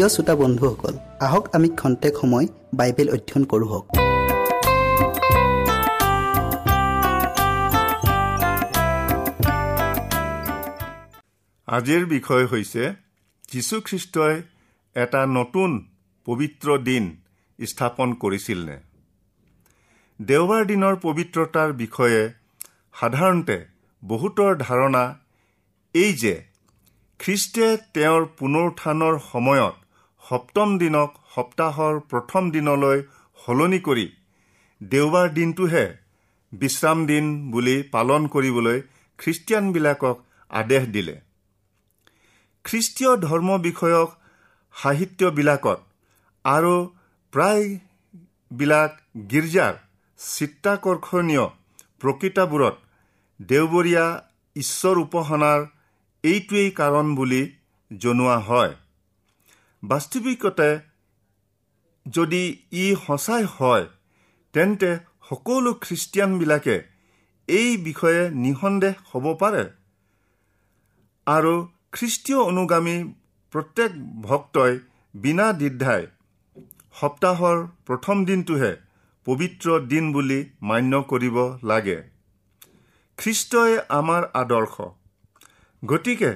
প্ৰিয় শ্ৰোতা বন্ধুসকল আহক আমি খন্তেক সময় বাইবেল অধ্যয়ন কৰোঁ আজিৰ বিষয় হৈছে যীশুখ্ৰীষ্টই এটা নতুন পবিত্ৰ দিন স্থাপন কৰিছিল নে দেওবাৰ দিনৰ পবিত্ৰতাৰ বিষয়ে সাধাৰণতে বহুতৰ ধাৰণা এই যে খ্ৰীষ্টে তেওঁৰ পুনৰুত্থানৰ সময়ত সপ্তম দিনক সপ্তাহৰ প্ৰথম দিনলৈ সলনি কৰি দেওবাৰ দিনটোহে বিশ্ৰাম দিন বুলি পালন কৰিবলৈ খ্ৰীষ্টিয়ানবিলাকক আদেশ দিলে। খ্ৰীষ্টীয় ধৰ্ম বিষয়ক সাহিত্যবিলাকত আৰু প্ৰায়বিলাক গীৰ্জাৰ চিত্ৰাকৰ্ষণীয় প্ৰকৃতাবোৰত দেওবৰীয়া ঈশ্বৰ উপাসনাৰ এইটোৱেই কাৰণ বুলি জনোৱা হয়। বাস্তৱিকতে যদি ই সঁচাই হয় তেন্তে সকলো খ্ৰীষ্টিয়ানবিলাকে এই বিষয়ে নিসন্দেহ হ'ব পাৰে। আৰু খ্ৰীষ্টীয় অনুগামী প্ৰত্যেক ভক্তই বিনা দ্বিধাই সপ্তাহৰ প্ৰথম দিনটোহে পবিত্ৰ দিন বুলি মান্য কৰিব লাগে। খ্ৰীষ্টই আমাৰ আদৰ্শ। গতিকে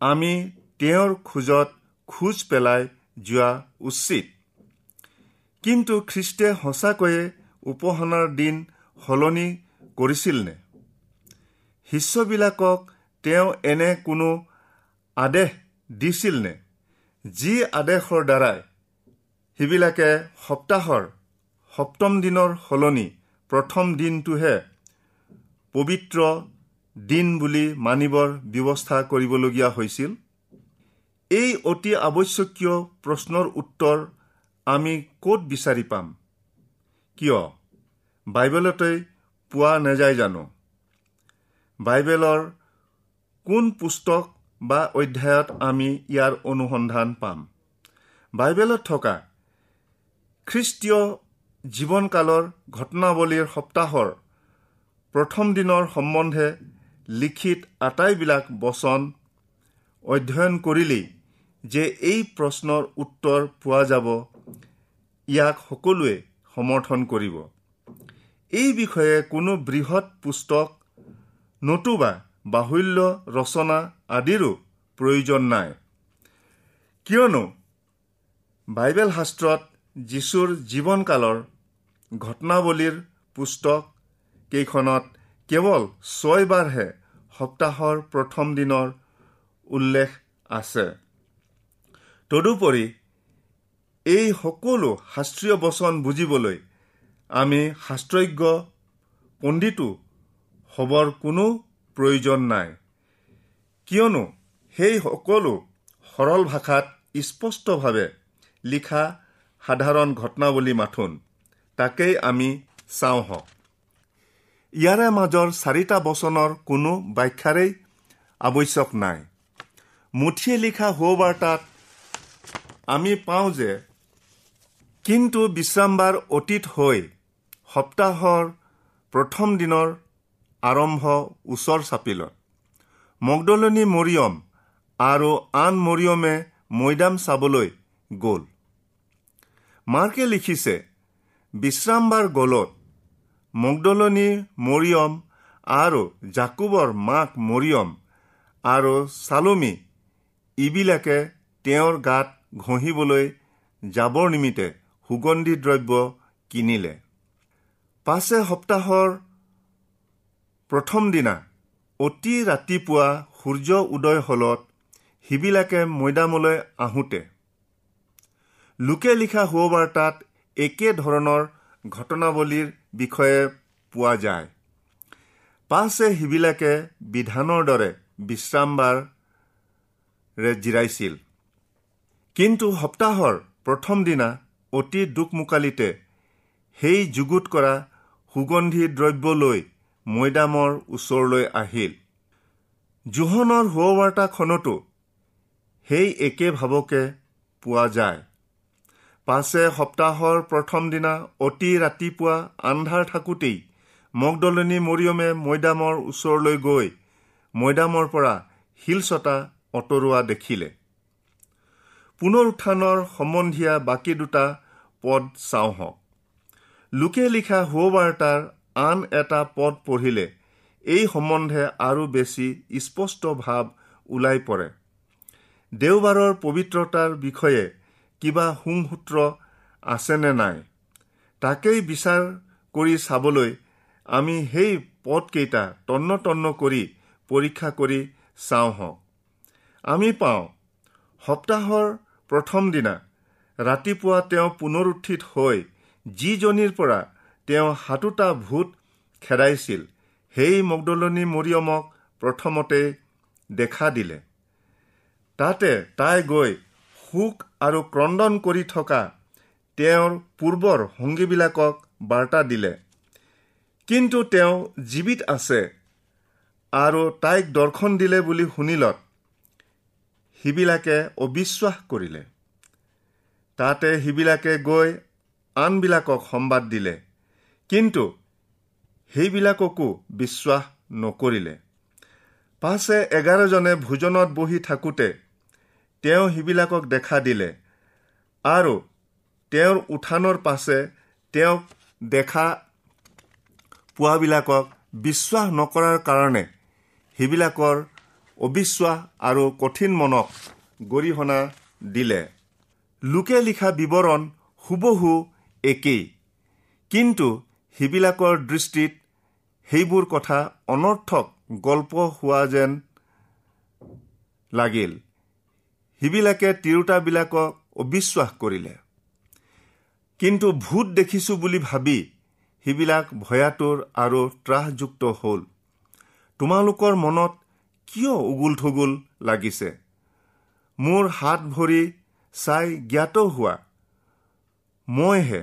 আমি তেওঁৰ খোজত খোজ পেলাই যোৱা উচিত। কিন্তু খ্ৰীষ্টে সঁচাকৈয়ে উপাসনাৰ দিন সলনি কৰিছিল নে? শিষ্যবিলাকক তেওঁ এনে কোনো আদেশ দিছিল নে? যি আদেশৰ দ্বাৰাই সেইবিলাকে সপ্তাহৰ সপ্তম দিনৰ সলনি প্ৰথম দিনটোহে পবিত্ৰ দিন বুলি মানিবৰ ব্যৱস্থা কৰিবলগীয়া হৈছিল? এই অতি আৱশ্যকীয় প্ৰশ্নৰ উত্তৰ আমি ক'ত বিচাৰি পাম? কিয়? বাইবেলতে পোৱা নাযায় জানো? বাইবেলৰ কোন পুস্তক বা অধ্যায়ত আমি ইয়াৰ অনুসন্ধান পাম? বাইবেলত থকা খ্ৰীষ্টীয় জীৱনকালৰ ঘটনাৱলীৰ সপ্তাহৰ প্ৰথম দিনৰ সম্বন্ধে লিখিত আটাইবিলাক বচন অধ্যয়ন কৰিলেই যে এই প্ৰশ্নৰ উত্তৰ পোৱা যাব ইয়াক সকলোৱে সমৰ্থন কৰিব। এই বিষয়ে কোনো বৃহৎ পুস্তক নতুবা বাহুল্য ৰচনা আদিৰো প্ৰয়োজন নাই। কিয়নো বাইবেল শাস্ত্ৰত যীশুৰ জীৱনকালৰ ঘটনাৱলীৰ পুস্তক কেইখনত কেৱল ছয়বাৰহে সপ্তাহৰ প্ৰথম দিনৰ উল্লেখ আছে। তদুপৰি এই সকলো শাস্ত্ৰীয় বচন বুজিবলৈ আমি শাস্ত্ৰজ্ঞ পণ্ডিতো হ'বৰ কোনো প্ৰয়োজন নাই। কিয়নো সেই সকলো সৰল ভাষাত স্পষ্টভাৱে লিখা সাধাৰণ ঘটনাৱলী মাথোন তাকেই আমি চাওঁ হওক ইয়াৰে মাজৰ চাৰিটা বচনৰ কোনো ব্যাখ্যাৰেই আৱশ্যক নাই। মুঠিয়ে লিখা সুবাৰ্তাত আমি পাওঁ যে কিন্তু বিশ্ৰামবাৰ অতীত হৈ সপ্তাহৰ প্ৰথম দিনৰ আৰম্ভ ওচৰ চাপিলত। মগদলনী মৰিয়ম আৰু আন মৰিয়মে মৈদাম চাবলৈ গ'ল। মাৰ্কে লিখিছে বিশ্ৰামবাৰ গলত মগদলনী মৰিয়ম আৰু জাকুবৰ মাক মৰিয়ম আৰু চালমী ইবিলাকে তেওঁৰ গাত ঘঁহিবলৈ যাবৰ নিমিত্তে সুগন্ধি দ্ৰব্য কিনিলে। পাছে সপ্তাহৰ প্ৰথম দিনা অতি ৰাতিপুৱা সূৰ্য উদয় হলত সিবিলাকে মৈদামলৈ আহোঁতে। লোকে লিখা সুবাৰ্তাত একে ধৰণৰ ঘটনাৱলীৰ বিষয়ে পোৱা যায়। পাছে সিবিলাকে বিধানৰ দৰে বিশ্ৰামবাৰে জিৰাইছিল। কিন্তু সপ্তাহৰ প্ৰথম দিনা অতি দুখমোকালিতে সেই যুগুত কৰা সুগন্ধি দ্ৰব্য লৈ মৈদামৰ ওচৰলৈ আহিল। জোহনৰ সুবাৰ্তাখনতো সেই একে ভাৱকে পোৱা যায়। পাছে সপ্তাহৰ প্ৰথম দিনা অতি ৰাতিপুৱা আন্ধাৰ থাকোঁতেই মগদলনী মৰিয়মে মৈদামৰ ওচৰলৈ গৈ মৈদামৰ পৰা শিলচটা অঁতৰোৱা দেখিলে। পুনৰ উত্থানৰ সম্বন্ধীয়া বাকী দুটা পদ চাওঁ হওক লোকে লিখা সুবাৰ্তাৰ আন এটা পদ পঢ়িলে এই সম্বন্ধে আৰু বেছি স্পষ্ট ভাৱ ওলাই পৰে। দেওবাৰৰ পবিত্ৰতাৰ বিষয়ে কিবা সুংসূত্ৰ আছেনে নাই? তাকেই বিচাৰ কৰি চাবলৈ আমি সেই পদকেইটা তন্ন তন্ন কৰি পৰীক্ষা কৰি চাওঁ হওক আমি পাওঁ। সপ্তাহৰ প্ৰথম দিনা ৰাতিপুৱা তেওঁ পুনৰুত্থিত হৈ যিজনীৰ পৰা তেওঁ সাতোটা ভূত খেদাইছিল সেই মগদলনী মৰিয়মক প্ৰথমতে দেখা দিলে। তাতে তাই গৈ সুখ আৰু ক্ৰদন কৰি থকা তেওঁৰ পূৰ্বৰ সংগীবিলাকক বাৰ্তা দিলে। কিন্তু তেওঁ জীৱিত আছে আৰু তাইক দৰ্শন দিলে বুলি শুনিলত সিবিলাকে অবিশ্বাস কৰিলে। তাতে সিবিলাকে গৈ আনবিলাকক সম্বাদ দিলে। কিন্তু সেইবিলাককো বিশ্বাস নকৰিলে। পাছে এঘাৰজনে ভোজনত বহি থাকোঁতে তেওঁ সিবিলাকক দেখা দিলে আৰু তেওঁৰ উত্থানৰ পাছে তেওঁক দেখা পোৱাবিলাকক বিশ্বাস নকৰাৰ কাৰণে সেইবিলাকৰ অবিশ্বাস আৰু কঠিন মনক গৰিহণা দিলে। লোকে লিখা বিৱৰণ হুবহু একেই। কিন্তু সেইবিলাকৰ দৃষ্টিত সেইবোৰ কথা অনৰ্থক গল্প হোৱা যেন লাগিল। সিবিলাকে তিৰোতাবিলাকক অবিশ্বাস কৰিলে। কিন্তু ভূত দেখিছোঁ বুলি ভাবি সিবিলাক ভয়াতুৰ আৰু ত্ৰাসযুক্ত হ'ল। তোমালোকৰ মনত কিয় উগুল থুগুল লাগিছে? মোৰ হাত ভৰি চাই জ্ঞাত হোৱা। মইহে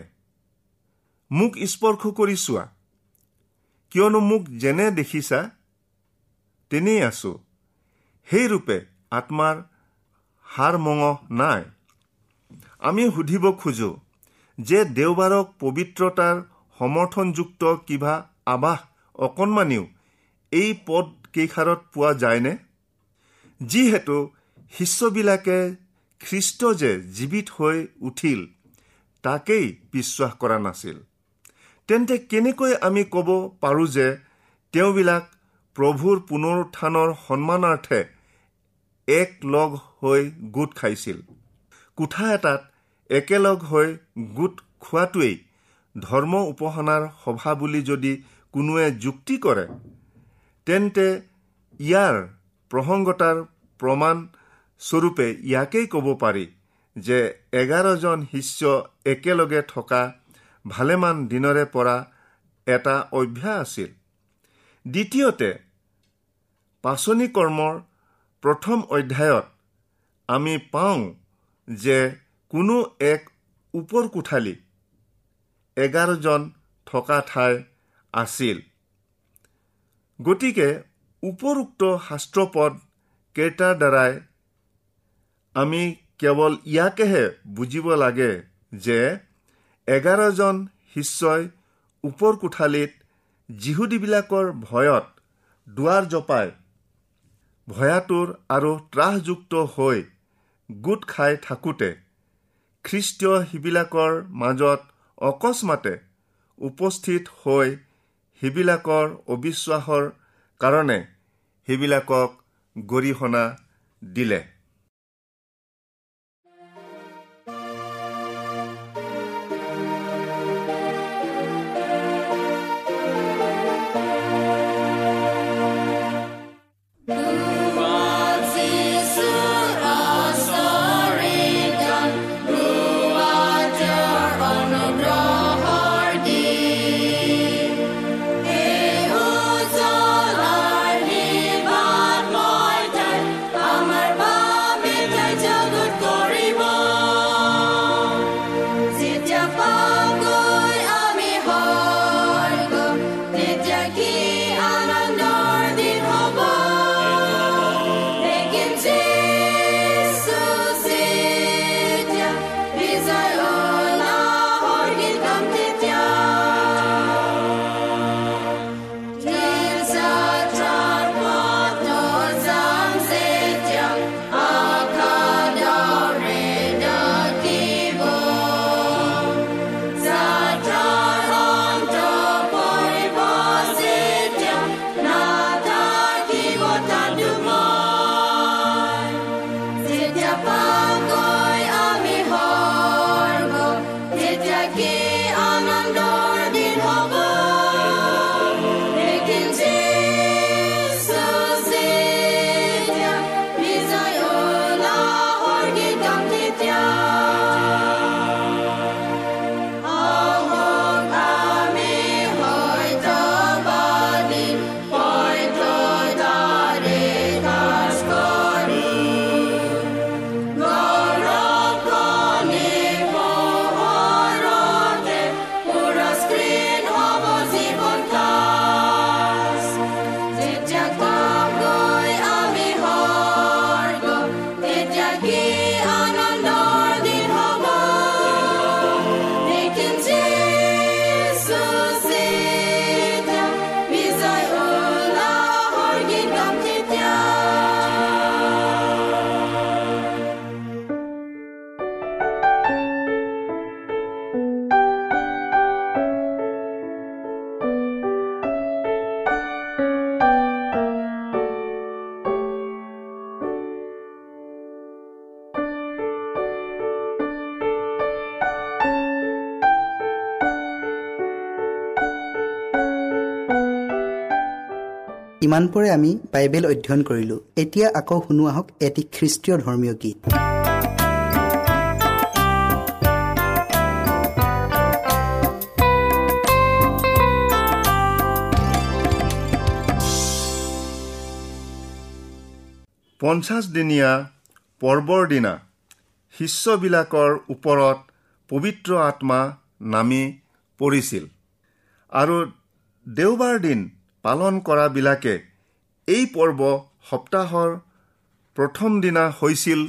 মোক স্পৰ্শ কৰি চোৱা। কিয়নো মোক যেনে দেখিছা তেনেই আছো। সেইৰূপে আত্মাৰ হাৰ মঙহ নাই। আমি সুধিব খোজো যে দেওবাৰক পবিত্ৰতাৰ সমৰ্থনযুক্ত কিবা আৱাস অকণমানিও এই পদ কেইষাৰত পোৱা যায়নে? যিহেতু শিষ্যবিলাকে খ্ৰীষ্ট যে জীৱিত হৈ উঠিল তাকেই বিশ্বাস কৰা নাছিল। তেন্তে কেনেকৈ আমি ক'ব পাৰোঁ যে তেওঁবিলাক প্ৰভুৰ পুনৰুত্থানৰ সন্মানাৰ্থে এক লগ হৈ গোট খাইছিল? কোঠা এটাত একেলগ হৈ গোট খোৱাটোৱেই ধৰ্ম উপাসনাৰ সভা বুলি যদি কোনোৱে যুক্তি কৰে তেন্তে ইয়াৰ প্ৰসংগতাৰ প্ৰমাণ স্বৰূপে ইয়াকেই ক'ব পাৰি যে এঘাৰজন শিষ্য একেলগে থকা ভালেমান দিনৰে পৰা এটা অভ্যাস আছিল। দ্বিতীয়তে পাচনি কৰ্মৰ প্ৰথম অধ্যায়ত আমি পাওঁ যে কোনো এক ওপৰ কোঠালি এঘাৰজন থকা ঠাই আছিল। গতিকে উপৰোক্ত শাস্ত্ৰপদ কেইটাৰ দ্বাৰাই আমি কেৱল ইয়াকেহে বুজিব লাগে যে এঘাৰজন শিষ্যই ওপৰ কোঠালিত যিহুদীবিলাকৰ ভয়ত দুৱাৰ জপাই ভয়াতুৰ আৰু ত্ৰাসযুক্ত হৈ গোট খাই থাকোঁতে খ্ৰীষ্টীয় সিবিলাকৰ মাজত অকস্মাতে উপস্থিত হৈ সিবিলাকৰ অবিশ্বাসৰ কাৰণে সেইবিলাকক গৰিহণা দিলে। ইমানপৰে আমি বাইবেল অধ্যয়ন কৰিলোঁ এতিয়া আকৌ শুনো আহক এটি খ্ৰীষ্টীয় ধৰ্মীয় গীত। পঞ্চাছদিনীয়া পৰ্বৰ দিনা শিষ্যবিলাকৰ ওপৰত পবিত্ৰ আত্মা নামি পৰিছিল। আৰু দেওবাৰ দিন পালন কৰাবিলাকে এই পৰ্ব সপ্তাহৰ প্ৰথম দিনা হৈছিল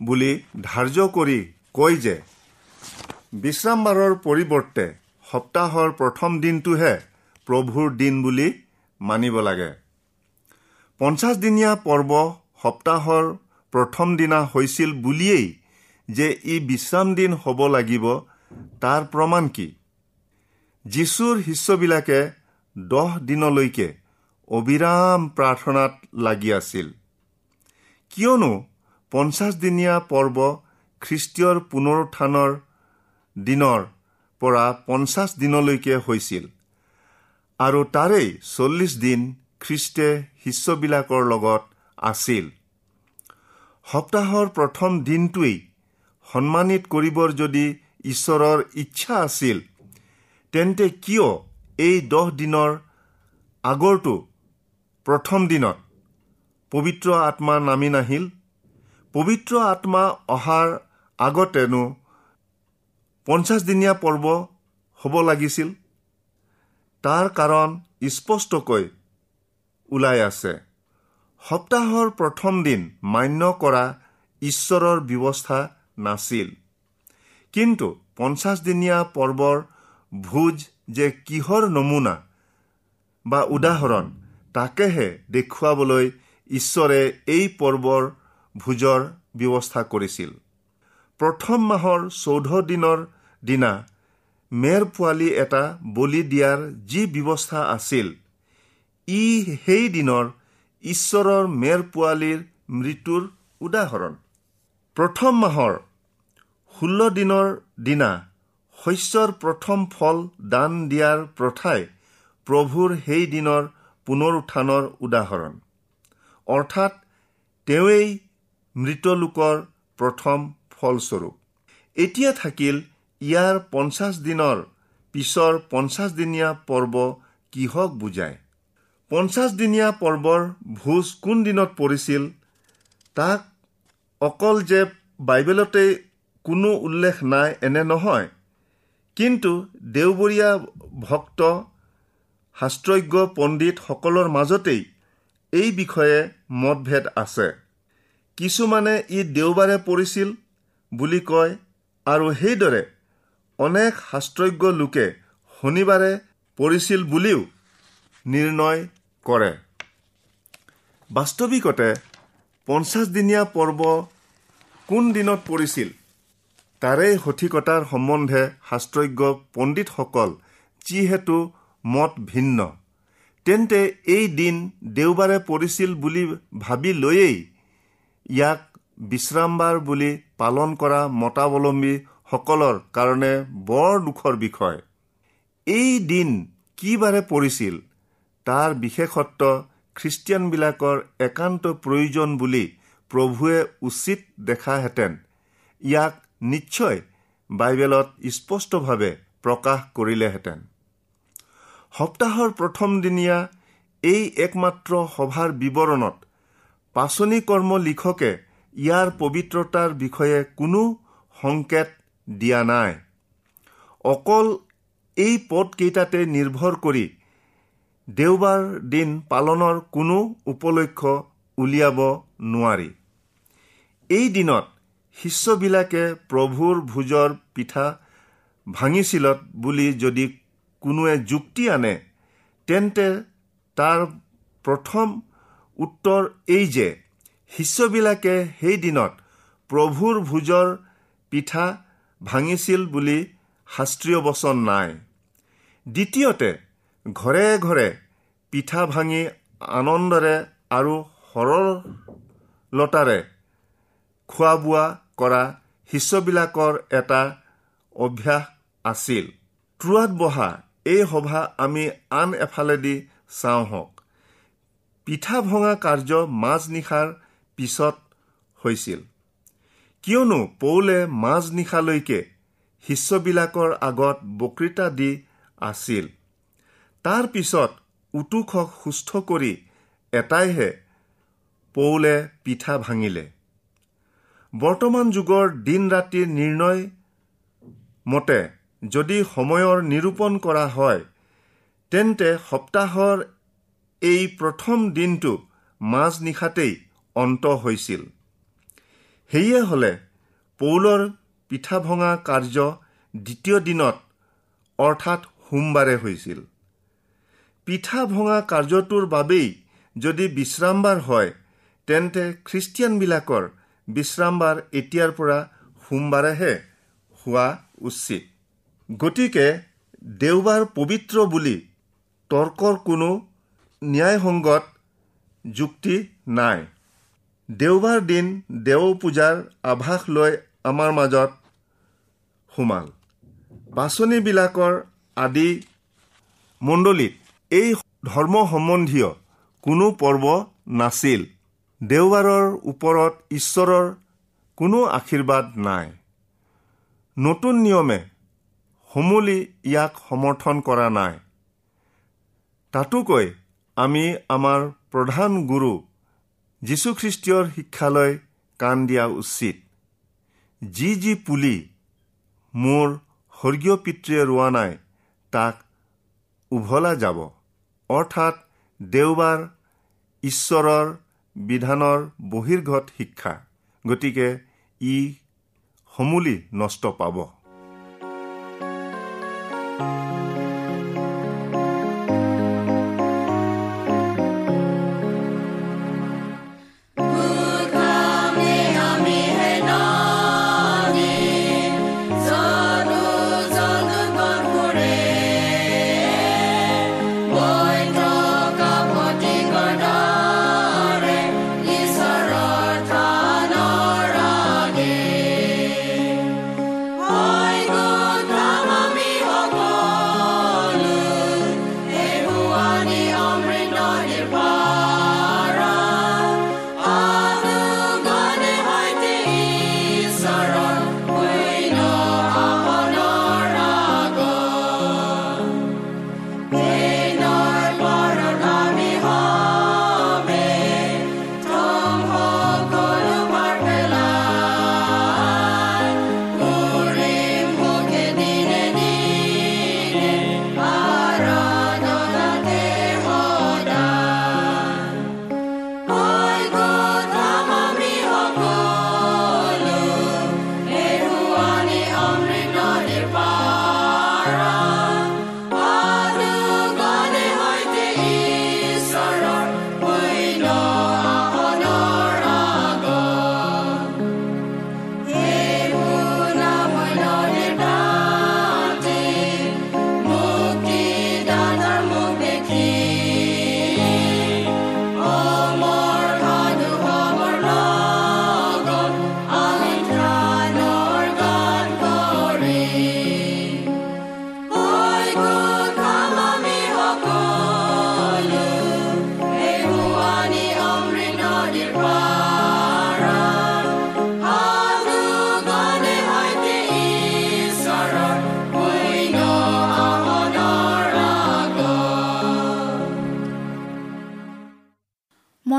বুলি ধাৰ্য কৰি কয় যে বিশ্ৰামবাৰৰ পৰিৱৰ্তে সপ্তাহৰ প্ৰথম দিনটোহে প্ৰভুৰ দিন বুলি মানিব লাগে। পঞ্চাছদিনীয়া পৰ্ব সপ্তাহৰ প্ৰথম দিনা হৈছিল বুলিয়েই যে ই বিশ্ৰাম দিন হ'ব লাগিব তাৰ প্ৰমাণ কি? যীশুৰ শিষ্যবিলাকে দহ দিনলৈকে অবিৰাম প্ৰাৰ্থনাত লাগি আছিল। কিয়নো পঞ্চাছদিনীয়া পৰ্ব খ্ৰীষ্টীয়ৰ পুনৰুত্থানৰ দিনৰ পৰা পঞ্চাছ দিনলৈকে হৈছিল আৰু তাৰেই চল্লিছ দিন খ্ৰীষ্টে শিষ্যবিলাকৰ লগত আছিল। সপ্তাহৰ প্ৰথম দিনটোৱেই সন্মানিত কৰিবৰ যদি ঈশ্বৰৰ ইচ্ছা আছিল তেন্তে কিয় এই দহ দিনৰ আগৰটো প্ৰথম দিনত পবিত্ৰ আত্মা নামি নাহিল। পবিত্ৰ আত্মা অহাৰ আগতেনো পঞ্চাছদিনীয়া পৰ্ব হ'ব লাগিছিল। তাৰ কাৰণ স্পষ্টকৈ ওলাই আছে। সপ্তাহৰ প্ৰথম দিন মান্য কৰা ঈশ্বৰৰ ব্যৱস্থা নাছিল। কিন্তু পঞ্চাছদিনীয়া পৰ্বৰ ভোজ যে কিহৰ নমুনা বা উদাহৰণ তাকেহে দেখুৱাবলৈ ঈশ্বৰে এই পৰ্বৰ ভোজৰ ব্যৱস্থা কৰিছিল। প্ৰথম মাহৰ চৌধ দিনৰ দিনা মেৰ পোৱালি এটা বলি দিয়াৰ যি ব্যৱস্থা আছিল ই সেই দিনৰ ঈশ্বৰৰ মেৰ পোৱালীৰ মৃত্যুৰ উদাহৰণ। প্ৰথম মাহৰ ষোল্ল দিনৰ দিনা শস্যৰ প্ৰথম ফল দান দিয়াৰ প্ৰথাই প্ৰভুৰ সেই দিনৰ পুনৰুত্থানৰ উদাহৰণ। অৰ্থাৎ তেওঁৱেই মৃতলোকৰ প্ৰথম ফলস্বৰূপ। এতিয়া থাকিল ইয়াৰ পঞ্চাছ দিনৰ পিছৰ পঞ্চাছদিনীয়া পৰ্ব কিহক বুজায়? পঞ্চাছদিনীয়া পৰ্বৰ ভোজ কোন দিনত পৰিছিল? তাক অকল যে বাইবেলতেই কোনো উল্লেখ নাই এনে নহয়। কিন্তু দেওবৰীয়া ভক্ত শাস্ত্ৰজ্ঞ পণ্ডিতসকলৰ মাজতেই এই বিষয়ে মতভেদ আছে। কিছুমানে ই দেওবাৰে পৰিছিল বুলি কয় আৰু সেইদৰে অনেক শাস্ত্ৰজ্ঞ লোকে শনিবাৰে পৰিছিল বুলিও নিৰ্ণয় কৰে। বাস্তৱিকতে পঞ্চাছদিনীয়া পৰ্ব কোন দিনত পৰিছিল? তাৰে সঠিকতাৰ সম্বন্ধে শাস্ত্ৰজ্ঞ পণ্ডিতসকল যিহেতু মত ভিন্ন। তেন্তে এই দিন দেওবাৰে পৰিছিল বুলি ভাবি লৈয়েই ইয়াক বিশ্ৰামবাৰ বুলি পালন কৰা মতাৱলম্বীসকলৰ কাৰণে বৰ দুখৰ বিষয়। এই দিন কি বাৰে পৰিছিল? তাৰ বিশেষত্ব খ্ৰীষ্টিয়ানবিলাকৰ একান্ত প্ৰয়োজন বুলি প্ৰভুৱে উচিত দেখাহেঁতেন। ইয়াক নিশ্চয় বাইবেলত স্পষ্টভাৱে প্ৰকাশ কৰিলেহেঁতেন। সপ্তাহৰ প্ৰথম দিনীয়া এই একমাত্ৰ সভাৰ বিৱৰণত পাচনি কৰ্ম লিখকে ইয়াৰ পবিত্ৰতাৰ বিষয়ে কোনো সংকেত দিয়া নাই। অকল এই পদকেইটাতে নিৰ্ভৰ কৰি দেওবাৰ দিন পালনৰ কোনো উপলক্ষ উলিয়াব নোৱাৰি। এই দিনত শিষ্যবিলাকে প্ৰভুৰ ভোজৰ পিঠা ভাঙিছিলত বুলি যদি কোনোৱে যুক্তি আনে তেন্তে তাৰ প্ৰথম উত্তৰ এই যে শিষ্যবিলাকে সেই দিনত প্ৰভুৰ ভোজৰ পিঠা ভাঙিছিল বুলি শাস্ত্ৰীয় বচন নাই। দ্বিতীয়তে ঘৰে ঘৰে পিঠা ভাঙি আনন্দৰে আৰু সৰলতাৰে খোৱা বোৱা কৰা শিষ্যবিলাকৰ এটা অভ্যাস আছিল। ট্ৰুৱাত বহা এই সভা আমি আন এফালেদি চাওঁ হওক। পিঠা ভঙা কাৰ্য মাজনিশাৰ পিছত হৈছিল। কিয়নো পৌলে মাজনিশালৈকে শিষ্যবিলাকৰ আগত বক্তৃতা দি আছিল। তাৰ পিছত উটুখক সুস্থ কৰি এটাইহে পৌলে পিঠা ভাঙিলে। বৰ্তমান যুগৰ দিন ৰাতিৰ নিৰ্ণয় মতে যদি সময়ৰ নিৰূপণ কৰা হয় তেন্তে সপ্তাহৰ এই প্ৰথম দিনটো মাজনিশাতেই অন্ত হৈছিল। সেয়ে হ'লে পৌলৰ পিঠা ভঙা কাৰ্য দ্বিতীয় দিনত অৰ্থাৎ সোমবাৰে হৈছিল। পিঠা ভঙা কাৰ্যটোৰ বাবেই যদি বিশ্ৰামবাৰ হয় তেন্তে খ্ৰীষ্টিয়ানবিলাকৰ বিশ্ৰামবাৰ এতিয়াৰ পৰা সোমবাৰেহে হোৱা উচিত। গতিকে দেওবাৰ পবিত্ৰ বুলি তৰ্কৰ কোনো ন্যায়সংগত যুক্তি নাই। দেওবাৰ দিন দেও পূজাৰ আভাস লৈ আমাৰ মাজত সোমাল। বাছনিবিলাকৰ আদি মণ্ডলীত এই ধৰ্ম সম্বন্ধীয় কোনো পৰ্ব নাছিল। দেওবাৰৰ ওপৰত ঈশ্বৰৰ কোনো আশীৰ্বাদ নাই। নতুন নিয়মে সমূলি ইয়াক সমৰ্থন কৰা নাই। তাতোকৈ আমি আমাৰ প্ৰধান গুৰু যীশুখ্ৰীষ্টীয়ৰ শিক্ষালৈ কাণ দিয়া উচিত। যি যি পুলি মোৰ স্বৰ্গীয় পিতৃয়ে ৰোৱা নাই তাক উভলা যাব। অৰ্থাৎ দেওবাৰ ঈশ্বৰৰ বিধানৰ বহিৰ্গত শিক্ষা গতিকে ই সমূলি নষ্ট পাব।